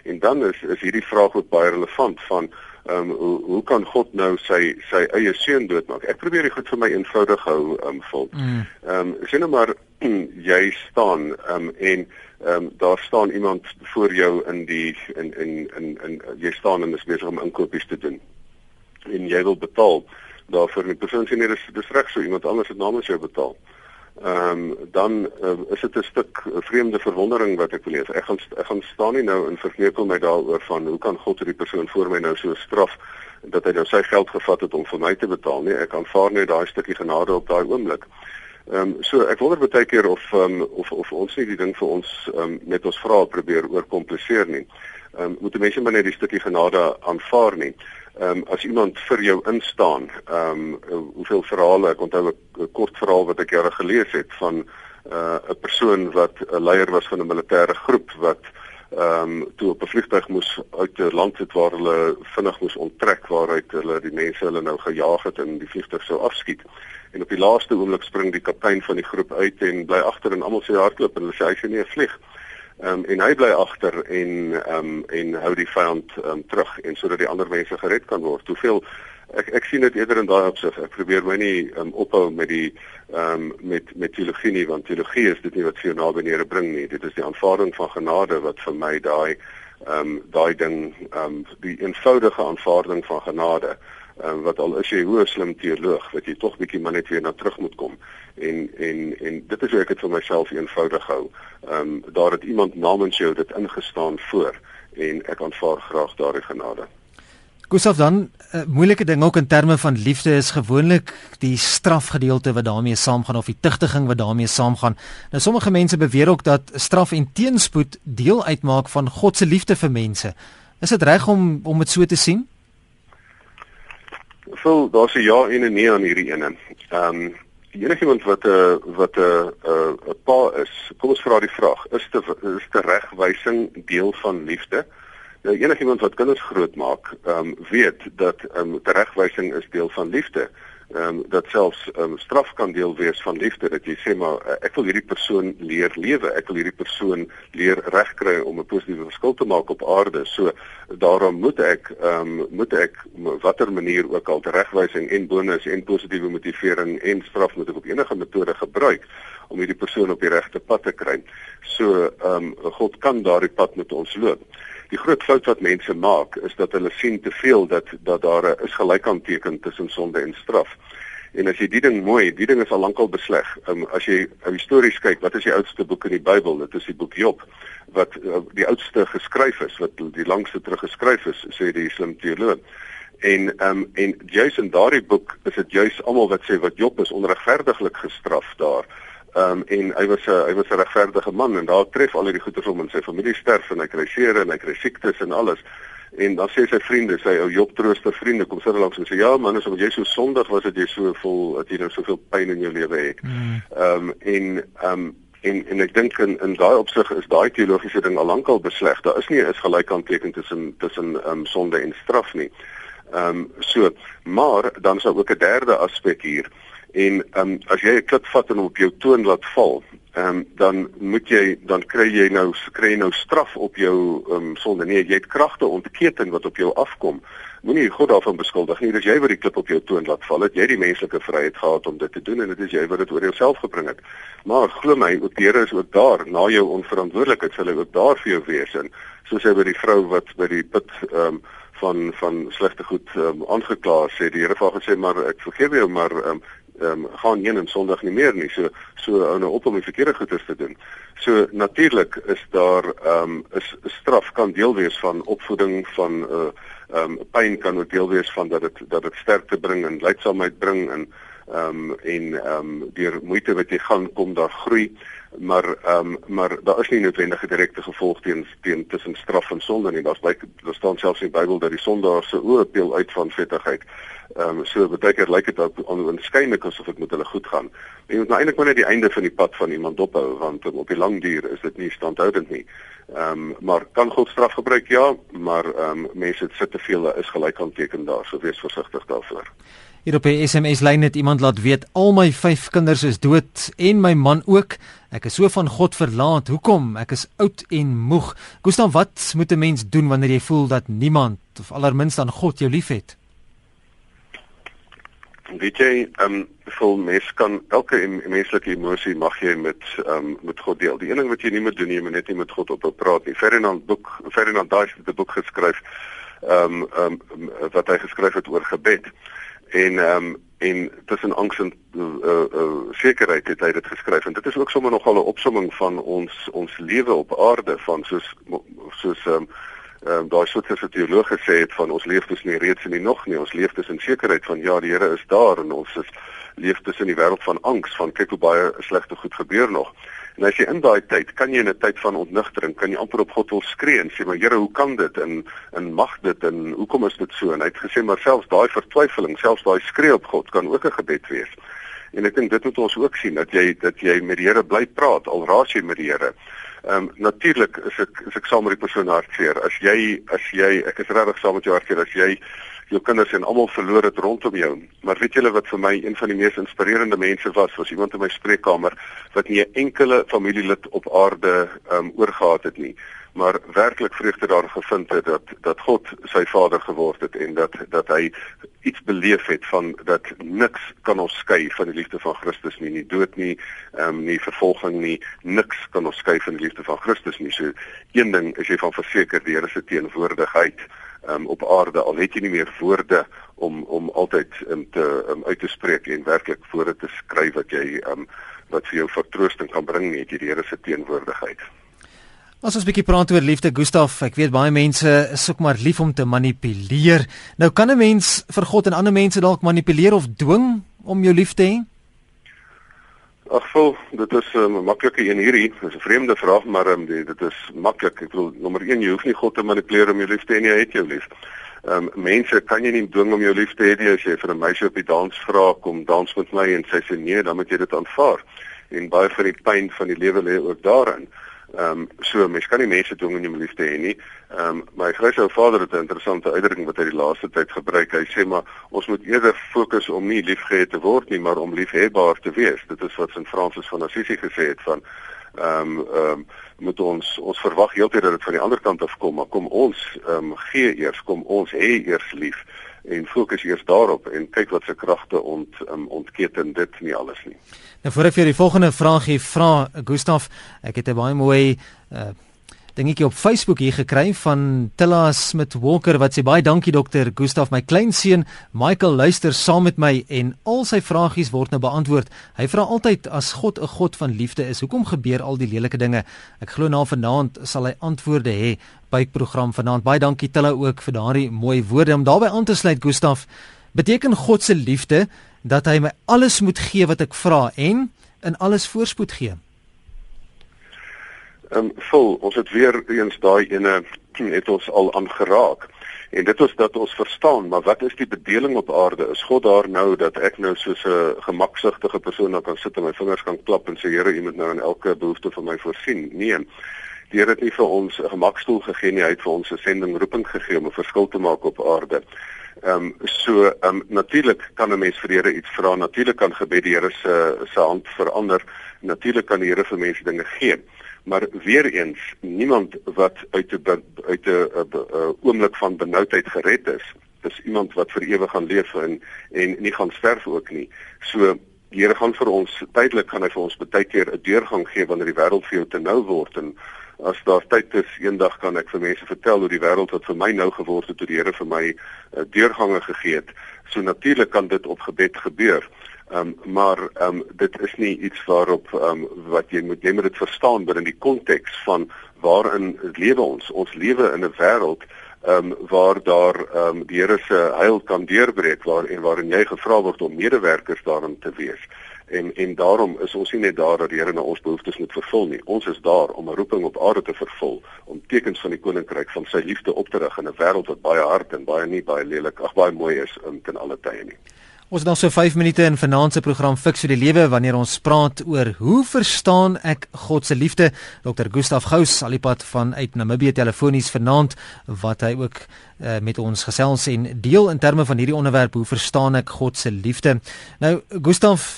En dan is is hierdie vraag ook baie relevant van ehm um, hoe hoe kan God nou sy sy eie seun doodmaak? Ek probeer dit goed vir my eenvoudig hou ehm um, vol. Mm. Ehm um, sien nou maar jy staan ehm um, en ehm um, daar staan iemand voor jou in die in in in, in jy staan en is besig om inkopies te doen. En jy wil betaal daarvoor en die persoon sê nee dis dis reg so iemand anders het namens jou betaal ehm um, dan uh, is dit 'n stuk vreemde verwondering wat ek beleef. Ek gaan ek gaan staan nie nou en verkneukel my daaroor van hoe kan God hierdie persoon voor my nou so straf dat hy nou sy geld gevat het om vir my te betaal nie. Ek aanvaar net daai stukkie genade op daai oomblik. Ehm um, so ek wonder baie keer of um, of of ons nie die ding vir ons um, met ons vrae probeer oorkompliseer nie. Ehm um, moet mense maar net die stukkie genade aanvaar nie ehm um, as iemand vir jou instaan, ehm um, hoeveel verhale ek onthou 'n kort verhaal wat ek jare gelees het van uh, 'n uh, persoon wat 'n leier was van 'n militêre groep wat ehm um, toe op 'n vliegtuig moes uit 'n land het waar hulle vinnig moes onttrek waaruit hulle die mense hulle nou gejaag het en die vliegtuig sou afskiet. En op die laaste oomblik spring die kaptein van die groep uit en bly agter en almal sê hardloop en hulle sê hy sien nie 'n vlieg nie. Ehm um, en hy bly agter en ehm um, en hou die vyand ehm um, terug en sodat die ander mense gered kan word. Hoeveel ek ek sien dit eerder in daai opsig. Ek probeer my nie ehm um, ophou met die ehm um, met met teologie nie want teologie is dit nie wat vir jou naby neer bring nie. Dit is die aanvaarding van genade wat vir my daai ehm um, daai ding ehm um, die eenvoudige aanvaarding van genade um, wat al is jy hoe slim teoloog dat jy tog bietjie maar net weer na terug moet kom en en en dit is hoe ek dit vir myself eenvoudig hou. Ehm um, daar het iemand namens jou dit ingestaan voor en ek aanvaar graag daardie genade. Gustav dan 'n uh, moeilike ding ook in terme van liefde is gewoonlik die strafgedeelte wat daarmee saamgaan of die tugtiging wat daarmee saamgaan. Nou sommige mense beweer ook dat straf en teenspoed deel uitmaak van God se liefde vir mense. Is dit reg om om dit so te sien? Phil, daar's 'n ja en 'n nee aan hierdie ene. Ehm um, die enige iemand wat 'n uh, wat 'n uh, 'n uh, pa is, kom ons vra die vraag, is te is te regwysing deel van liefde? Nou enige iemand wat kinders grootmaak, ehm um, weet dat ehm um, regwysing is deel van liefde. Ehm um, dat selfs ehm um, straf kan deel wees van liefde dat jy sê maar uh, ek wil hierdie persoon leer lewe. Ek wil hierdie persoon leer regkry om 'n positiewe verskil te maak op aarde. So daarom moet ek ehm um, moet ek watter manier ook al regwysing en bonus en positiewe motivering en straf moet ek op enige metode gebruik om hierdie persoon op die regte pad te kry. So ehm um, God kan daardie pad met ons loop Die groot fout wat mense maak is dat hulle sien te veel dat dat daar 'n is gelykanteken tussen sonde en straf. En as jy die ding mooi, die ding is al lankal besleg. Um, as jy ou histories kyk, wat is die oudste boek in die Bybel? Dit is die boek Job wat uh, die oudste geskryf is, wat die langste terug geskryf is, sê die slim teoloog. En ehm um, en juis in daardie boek is dit juis almal wat sê wat Job is onregverdiglik gestraf daar. Ehm um, en hy was 'n hy was 'n regverdige man en daar tref al hierdie goeie om in sy familie sterf en hy kry seer en hy kry siektes en alles. En dan sê sy vriende, sy ou Job trooster vriende kom sit langs en sê ja man, as jy so sondig was dat jy so vol dat jy nou soveel pyn in jou lewe het. Hmm. Ehm um, en ehm um, en en ek dink in in daai opsig is daai teologiese ding al lankal besleg. Daar is nie 'n gelykanteken tussen tussen ehm um, sonde en straf nie. Ehm um, so, maar dan is daar ook 'n derde aspek hier. En ehm um, as jy 'n klip vat en op jou toon laat val, ehm um, dan moet jy dan kry jy nou kry jy nou straf op jou ehm um, sonde. Nee, jy het kragte ontketen wat op jou afkom. Moenie God daarvan beskuldig nie. Dis jy wat die klip op jou toon laat val. Het jy die menslike vryheid gehad om dit te doen en dit is jy wat dit oor jouself gebring het. Maar glo my, ook die Here is ook daar na jou onverantwoordelikheid sal hy ook daar vir jou wees en soos hy by die vrou wat by die put ehm um, van van slegte goed ehm um, aangekla sê die Here het gesê maar ek vergewe jou maar ehm um, ehm um, gaan een en Sondag nie meer nie. So so ou nou op om die verkeerde goeders te doen. So natuurlik is daar ehm um, is straf kan deel wees van opvoeding van 'n uh, ehm um, pyn kan ook deel wees van dat dit dat dit sterkte bring en leidsaamheid bring en ehm um, en ehm um, deur moeite wat jy gaan kom daar groei maar ehm um, maar daar is nie noodwendige direkte gevolg teen teen tussen straf en sonde nie daar's baie daar staan selfs in die Bybel dat die sondaar se oë peel uit van vettigheid Ehm um, so baie keer lyk dit ook onwaarskynlik asof dit met hulle goed gaan. En jy moet nou eintlik maar net die einde van die pad van iemand dophou want op die lang duur is dit nie standhoudend nie. Ehm um, maar kan God straf gebruik? Ja, maar ehm um, mense sit te veel is gelyk aanteken daar, so wees versigtig daarvoor. Hier op die SMS lyn het iemand laat weet al my 5 kinders is dood en my man ook. Ek is so van God verlaat. Hoekom? Ek is oud en moeg. Gustav, wat moet 'n mens doen wanneer jy voel dat niemand of allerminst aan God jou liefhet? weet jy, ehm um, vol mens kan elke menslike emosie mag jy met ehm um, met God deel. Die een ding wat jy nie moet doen, jy moet net nie met God op praat nie. Ferdinand boek Ferdinand Daes het 'n boek geskryf ehm um, ehm um, wat hy geskryf het oor gebed. En ehm um, en tussen angs en uh, uh, sekerheid het hy dit geskryf. En dit is ook sommer nogal 'n opsomming van ons ons lewe op aarde van soos soos ehm um, ehm um, daai Switserse teoloog gesê het van ons leef tussen die reeds en die nog nie. Ons leef tussen sekerheid van ja die Here is daar en ons is leef tussen die wêreld van angs van kyk hoe baie slegte goed gebeur nog en as jy in daai tyd kan jy in 'n tyd van ontnigtering kan jy amper op God wil skree en sê maar Here hoe kan dit? En en mag dit? En hoekom is dit so? En hy het gesê maar selfs daai vertwyfeling selfs daai skree op God kan ook 'n gebed wees. En ek dink dit moet ons ook sien dat jy dat jy met die Here bly praat al raas jy met die Here Ehm um, natuurlik is ek is ek saam met die persoon hartseer. As jy as jy ek is regtig saam met jou hartseer as jy jou kinders en almal verloor het rondom jou. Maar weet julle wat vir my een van die mees inspirerende mense was, was iemand in my spreekkamer wat nie 'n enkele familielid op aarde ehm um, oorgehad het nie maar werklik vreugde daar gevind het dat dat God sy vader geword het en dat dat hy iets beleef het van dat niks kan ons skei van die liefde van Christus nie, nie dood nie, ehm um, nie vervolging nie, niks kan ons skei van die liefde van Christus nie. So een ding is jy van verseker die Here se teenwoordigheid ehm um, op aarde al het jy nie meer woorde om om altyd um, te um, uit te spreek en werklik woorde te skryf wat jy ehm um, wat vir jou vertroosting kan bring nie, die Here se teenwoordigheid. As ons 'n bietjie praat oor liefde, Gustaf, ek weet baie mense is ook maar lief om te manipuleer. Nou kan 'n mens vir God en ander mense dalk manipuleer of dwing om jou lief te hê? Ag, vol, dit is 'n um, maklike een hierdie. Dit is 'n vreemde vraag, maar um, die, dit is maklik. Ek bedoel, nommer 1, jy hoef nie God te manipuleer om jou lief te hê nie, hy het jou lief. Ehm um, mense kan jy nie dwing om jou lief te hê nie as jy vir 'n meisie op die dans vra kom dans met my en sy sê nee, dan moet jy dit aanvaar. En baie van die pyn van die lewe lê ook daarin. Ehm um, so mens kan nie mense dwing om lief te hê nie. Ehm um, my grysou vader het 'n interessante uitdrukking wat hy die laaste tyd gebruik. Hy sê maar ons moet eerder fokus om nie liefgehad te word nie, maar om liefhebbaar te wees. Dit is wat Sint Francis van Assisi gesê het van ehm um, ehm um, moet ons ons verwag heeltyd dat dit van die ander kant af kom, maar kom ons ehm um, gee eers, kom ons hê eers lief en fokus eers daarop en kyk wat se kragte ont um, ontketen dit nie alles nie. Nou voor ek vir die volgende vraag gee, vra Gustaf, ek het 'n baie mooi uh, dingetjie op Facebook hier gekry van Tilla Smit Walker wat sê baie dankie dokter Gustaf. My kleinseun Michael luister saam met my en al sy vragies word nou beantwoord. Hy vra altyd as God 'n God van liefde is hoekom gebeur al die lelike dinge? Ek glo na vanaand sal hy antwoorde hê by program vanaand. Baie dankie Tilla ook vir daardie mooi woorde. Om daarbey aan te sluit Gustaf beteken God se liefde dat hy my alles moet gee wat ek vra en in alles voorspoed gee Ehm um, vol, ons het weer eens daai ene het ons al aangeraak. En dit is dat ons verstaan, maar wat is die bedeling op aarde? Is God daar nou dat ek nou soos 'n gemaksugtige persoon kan sit en my vingers kan klap en sê Here, U moet nou aan elke behoefte van my voorsien? Nee. Die Here het nie vir ons 'n gemakstoel gegee nie, hy het vir ons 'n sending roeping gegee om 'n verskil te maak op aarde. Ehm um, so ehm um, natuurlik kan 'n mens vir Here iets vra, natuurlik kan gebed die Here se se hand verander, natuurlik kan die Here vir mense dinge gee maar weer eens niemand wat uit 'n uit 'n oomblik van benoudheid gered is dis iemand wat vir ewig gaan leef en en nie gaan sterf ook nie. So die Here gaan vir ons tydelik gaan hy vir ons baie keer 'n deurgang gee wanneer die wêreld vir jou te nou word. En as daar tyd is eendag kan ek vir mense vertel hoe die wêreld wat vir my nou geword het toe die Here vir my uh, deurgange gegee het. So natuurlik kan dit op gebed gebeur Um, maar um, dit is nie iets waarop um, wat jy moet jy moet dit verstaan binne die konteks van waarin lewe ons ons lewe in 'n wêreld um, waar daar um, die Here se heil kan deurbreek waar en waarin jy gevra word om medewerkers daarin te wees. En en daarom is ons nie net daar dat die Here na ons behoeftes moet vervul nie. Ons is daar om 'n roeping op aarde te vervul om tekens van die koninkryk van sy liefde op te rig in 'n wêreld wat baie hard en baie nie baie lelik ag baie mooi is in ten alle tye nie Ons het nog so 5 minute in vanaand se program Fix vir die Lewe wanneer ons praat oor hoe verstaan ek God se liefde. Dr. Gustaf Gous, alipad van uit Namibië telefonies vanaand wat hy ook uh, met ons gesels en deel in terme van hierdie onderwerp hoe verstaan ek God se liefde. Nou Gustaf,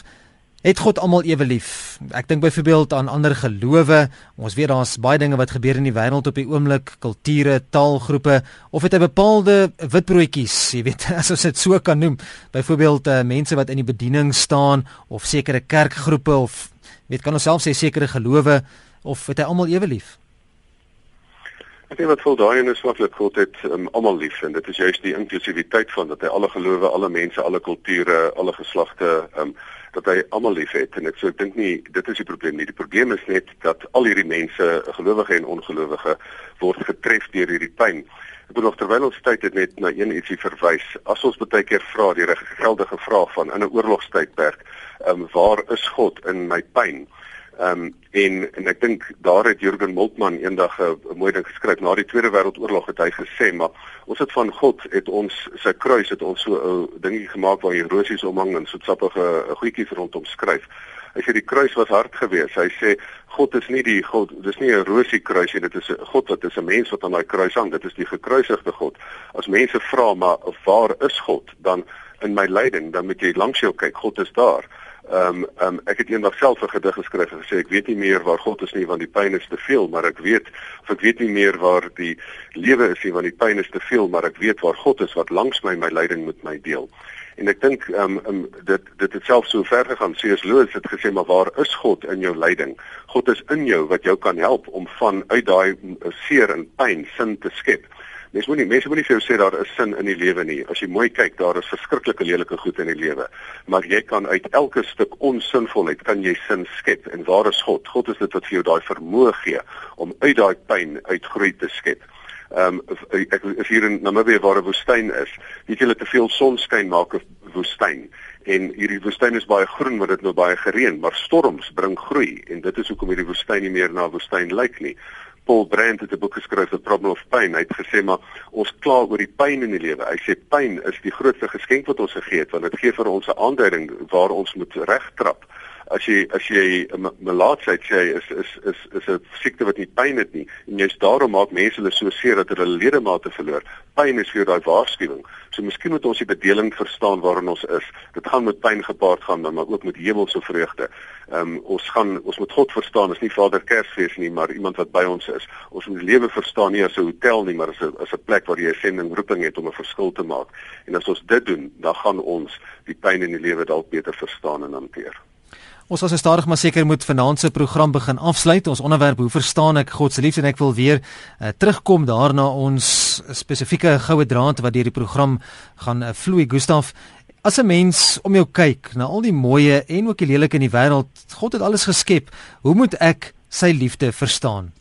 Het God almal ewe lief? Ek dink byvoorbeeld aan ander gelowe. Ons weet daar's baie dinge wat gebeur in die wêreld op die oomblik, kulture, taalgroepe of het hy bepaalde witbroodjies, jy weet, as ons dit so kan noem. Byvoorbeeld uh, mense wat in die bediening staan of sekere kerkgroepe of weet kan ons self sê sekere gelowe of het hy almal ewe lief? Ek dink wat vol daai en is maklik God het um, almal lief en dit is juist die inklusiwiteit van dat hy alle gelowe, alle mense, alle kulture, alle geslagte um, dat hy almal liefhet en ek so ek dink nie dit is die probleem nie. Die probleem is net dat al hierdie mense, gelowige en ongelowige, word getref deur hierdie pyn. Ek bedoel terwyl ons tyd het net na een ietsie verwys. As ons baie keer vra die geldige vraag van in 'n oorlogstydperk, ehm um, waar is God in my pyn? Ehm um, en en ek dink daar het Jürgen Moltmann eendag 'n mooi ding geskryf na die Tweede Wêreldoorlog het hy gesê maar ons het van God het ons sy kruis het ons so 'n dingie gemaak waar hy rosies omhang en so sappige goedjies rondom skryf. Hy sê die kruis was hard geweest. Hy sê God is nie die God, dis nie 'n rosie kruis nie, dit is 'n God wat is 'n mens wat aan daai kruis hang. Dit is die gekruisigde God. As mense vra maar waar is God? Dan in my lyding, dan moet jy langs jou kyk. God is daar. Ehm um, ehm um, ek het eendag self 'n gedig geskryf en gesê ek weet nie meer waar God is nie want die pyn is te veel, maar ek weet of ek weet nie meer waar die lewe is nie want die pyn is te veel, maar ek weet waar God is wat langs my my lyding met my deel. En ek dink ehm um, um, dit dit het self so ver gegaan. C.S. Lewis het gesê maar waar is God in jou lyding? God is in jou wat jou kan help om van uit daai seer en pyn sin te skep. Mens moenie mense moenie vir jou sê daar is sin in die lewe nie. As jy mooi kyk, daar is verskriklike lelike goed in die lewe. Maar jy kan uit elke stuk onsinvolheid kan jy sin skep. En waar is God? God is dit wat vir jou daai vermoë gee om uit daai pyn uitgroei te skep. Ehm um, ek is hier in Namibië waar 'n woestyn is. Weet jy hulle te veel sonskyn maak 'n woestyn. En hierdie woestyn is baie groen, maar dit nou baie gereën, maar storms bring groei en dit is hoekom hierdie woestyn nie meer na woestyn lyk nie. Paul Brand het 'n boek geskryf The Problem of Pain. Hy het gesê maar ons kla oor die pyn in die lewe. Hy sê pyn is die grootste geskenk wat ons gegee het want dit gee vir ons 'n aanduiding waar ons moet regtrap. As jy as jy melaatsheid sê is is is is 'n siekte wat nie pyn het nie en jy's daarom maak mense hulle so seer dat hulle ledemate verloor. Pyn is vir daai waarskuwing. So miskien moet ons die bedeling verstaan waarin ons is. Dit gaan met pyn gepaard gaan, maar ook met hemelse vreugde. Ehm um, ons gaan ons moet God verstaan, is nie Vader Kersfees nie, maar iemand wat by ons is. Ons moet lewe verstaan nie as 'n hotel nie, maar as 'n as 'n plek waar jy 'n sending roeping het om 'n verskil te maak. En as ons dit doen, dan gaan ons die pyn in die lewe dalk beter verstaan en hanteer. Ons was stadig maar seker moet vanaand se program begin afsluit. Ons onderwerp hoe verstaan ek God se liefde en ek wil weer uh, terugkom daarna ons spesifieke goue draad wat deur die program gaan uh, vloei. Gustaf, as 'n mens om jou kyk na al die mooie en ook die lelike in die wêreld, God het alles geskep. Hoe moet ek sy liefde verstaan?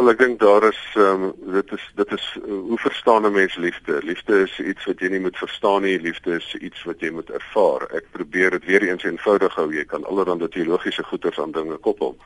Wel ek dink daar is ehm um, dit is dit is uh, hoe verstaan 'n mens liefde? Liefde is iets wat jy nie moet verstaan nie, liefde is iets wat jy moet ervaar. Ek probeer dit weer eens eenvoudig hou. Jy kan allerlei teologiese goeters aan dinge koppel.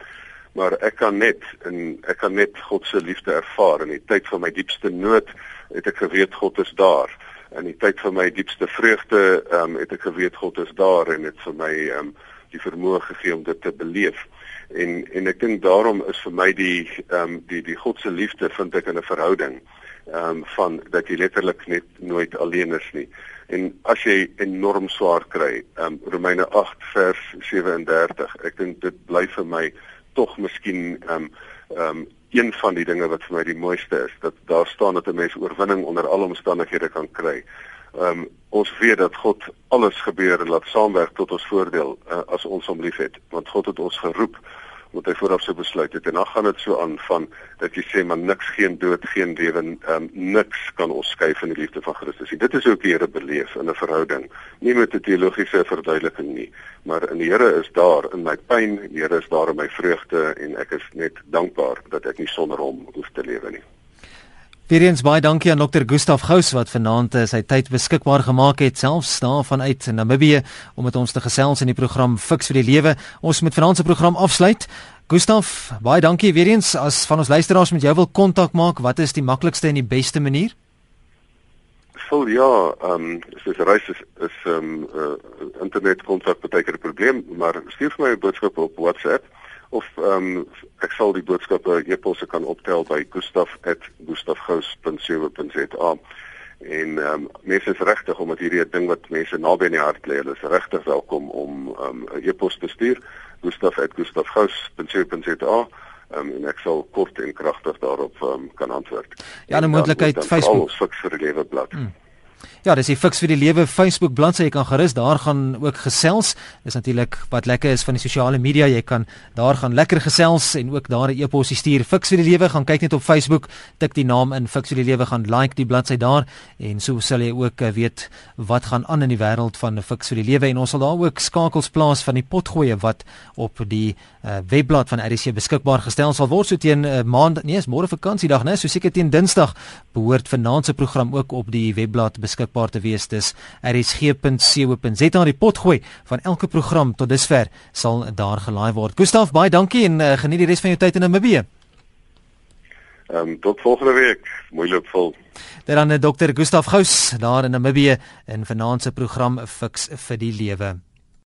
Maar ek kan net en ek kan net God se liefde ervaar in die tyd van my diepste nood het ek geweet God is daar. In die tyd van my diepste vreugde ehm um, het ek geweet God is daar en dit vir my ehm um, die vermoë gegee om dit te beleef en en ek dink daarom is vir my die ehm um, die die God se liefde vind ek in 'n verhouding ehm um, van dat jy letterlik net nooit alleen is nie. En as jy enorm swaar kry, ehm um, Romeine 8 vers 37, ek dink dit bly vir my tog miskien ehm um, ehm um, een van die dinge wat vir my die mooiste is, dat daar staan dat 'n mens oorwinning onder alle omstandighede kan kry. Ehm um, ons weet dat God alles gebeur en laat saamwerk tot ons voordeel uh, as ons hom liefhet, want God het ons geroep moet hy vooraf so besluit het en dan gaan dit so aan van dat jy sê maar niks geen dood geen lewe um, niks kan ons skei van die liefde van Christus nie. Dit is ook die Here beleef in 'n verhouding. Nie met 'n teologiese verduideliking nie, maar in die Here is daar in my pyn, die Here is daar in my vreugde en ek is net dankbaar dat ek nie sonder hom hoef te lewe nie. Weereens baie dankie aan Dr. Gustaf Gous wat vanaand eh, sy tyd beskikbaar gemaak het selfs daarvan uit in Namibië om met ons te gesels in die program Fix vir die Lewe. Ons moet vanaand se program afsluit. Gustaf, baie dankie weereens as van ons luisteraars met jou wil kontak maak, wat is die maklikste en die beste manier? Vol ja, ehm um, soos reis is is ehm um, uh, internet kontak baie keer 'n probleem, maar stuur vir my 'n boodskap op WhatsApp of ehm um, ek sal die boodskappe e-posse kan optel by gustaf@gustafgous.co.za en ehm um, mense is regtig omdat hierdie 'n ding wat mense naby in die hart lê, hulle is regtig welkom om ehm um, 'n e-pos te stuur gustaf@gustafgous.co.za um, en ek sal kort en kragtig daarop um, kan antwoord. Ja, 'n moontlikheid Facebook. Alles fiks vir die lewe blad. Hmm. Ja, dis die Fix vir die Lewe Facebook bladsy. Jy kan gerus daar gaan ook gesels. Dis natuurlik wat lekker is van die sosiale media. Jy kan daar gaan lekker gesels en ook daar 'n e-pos stuur. Fix vir die Lewe, gaan kyk net op Facebook, tik die naam in Fix vir die Lewe, gaan like die bladsy daar en so sal jy ook eh, weet wat gaan aan in die wêreld van Fix vir die Lewe en ons sal daar ook skakels plaas van die potgoeie wat op die uh, webblad van RC beskikbaar gestel sal word so teen uh, maand, nee, is môre vakansiedag, né? So seker teen Dinsdag behoort vanaand se program ook op die webblad beskikbaar beskikbaar te wees. Dis rsg.co.za die potgooi van elke program tot dusver sal daar gelaai word. Gustaf, baie dankie en uh, geniet die res van jou tyd in Namibië. Ehm um, tot volgende week. Mooi loop vol. Daar dan Dr. Gustaf Gous daar in Namibië in vanaand se program Fix vir die lewe.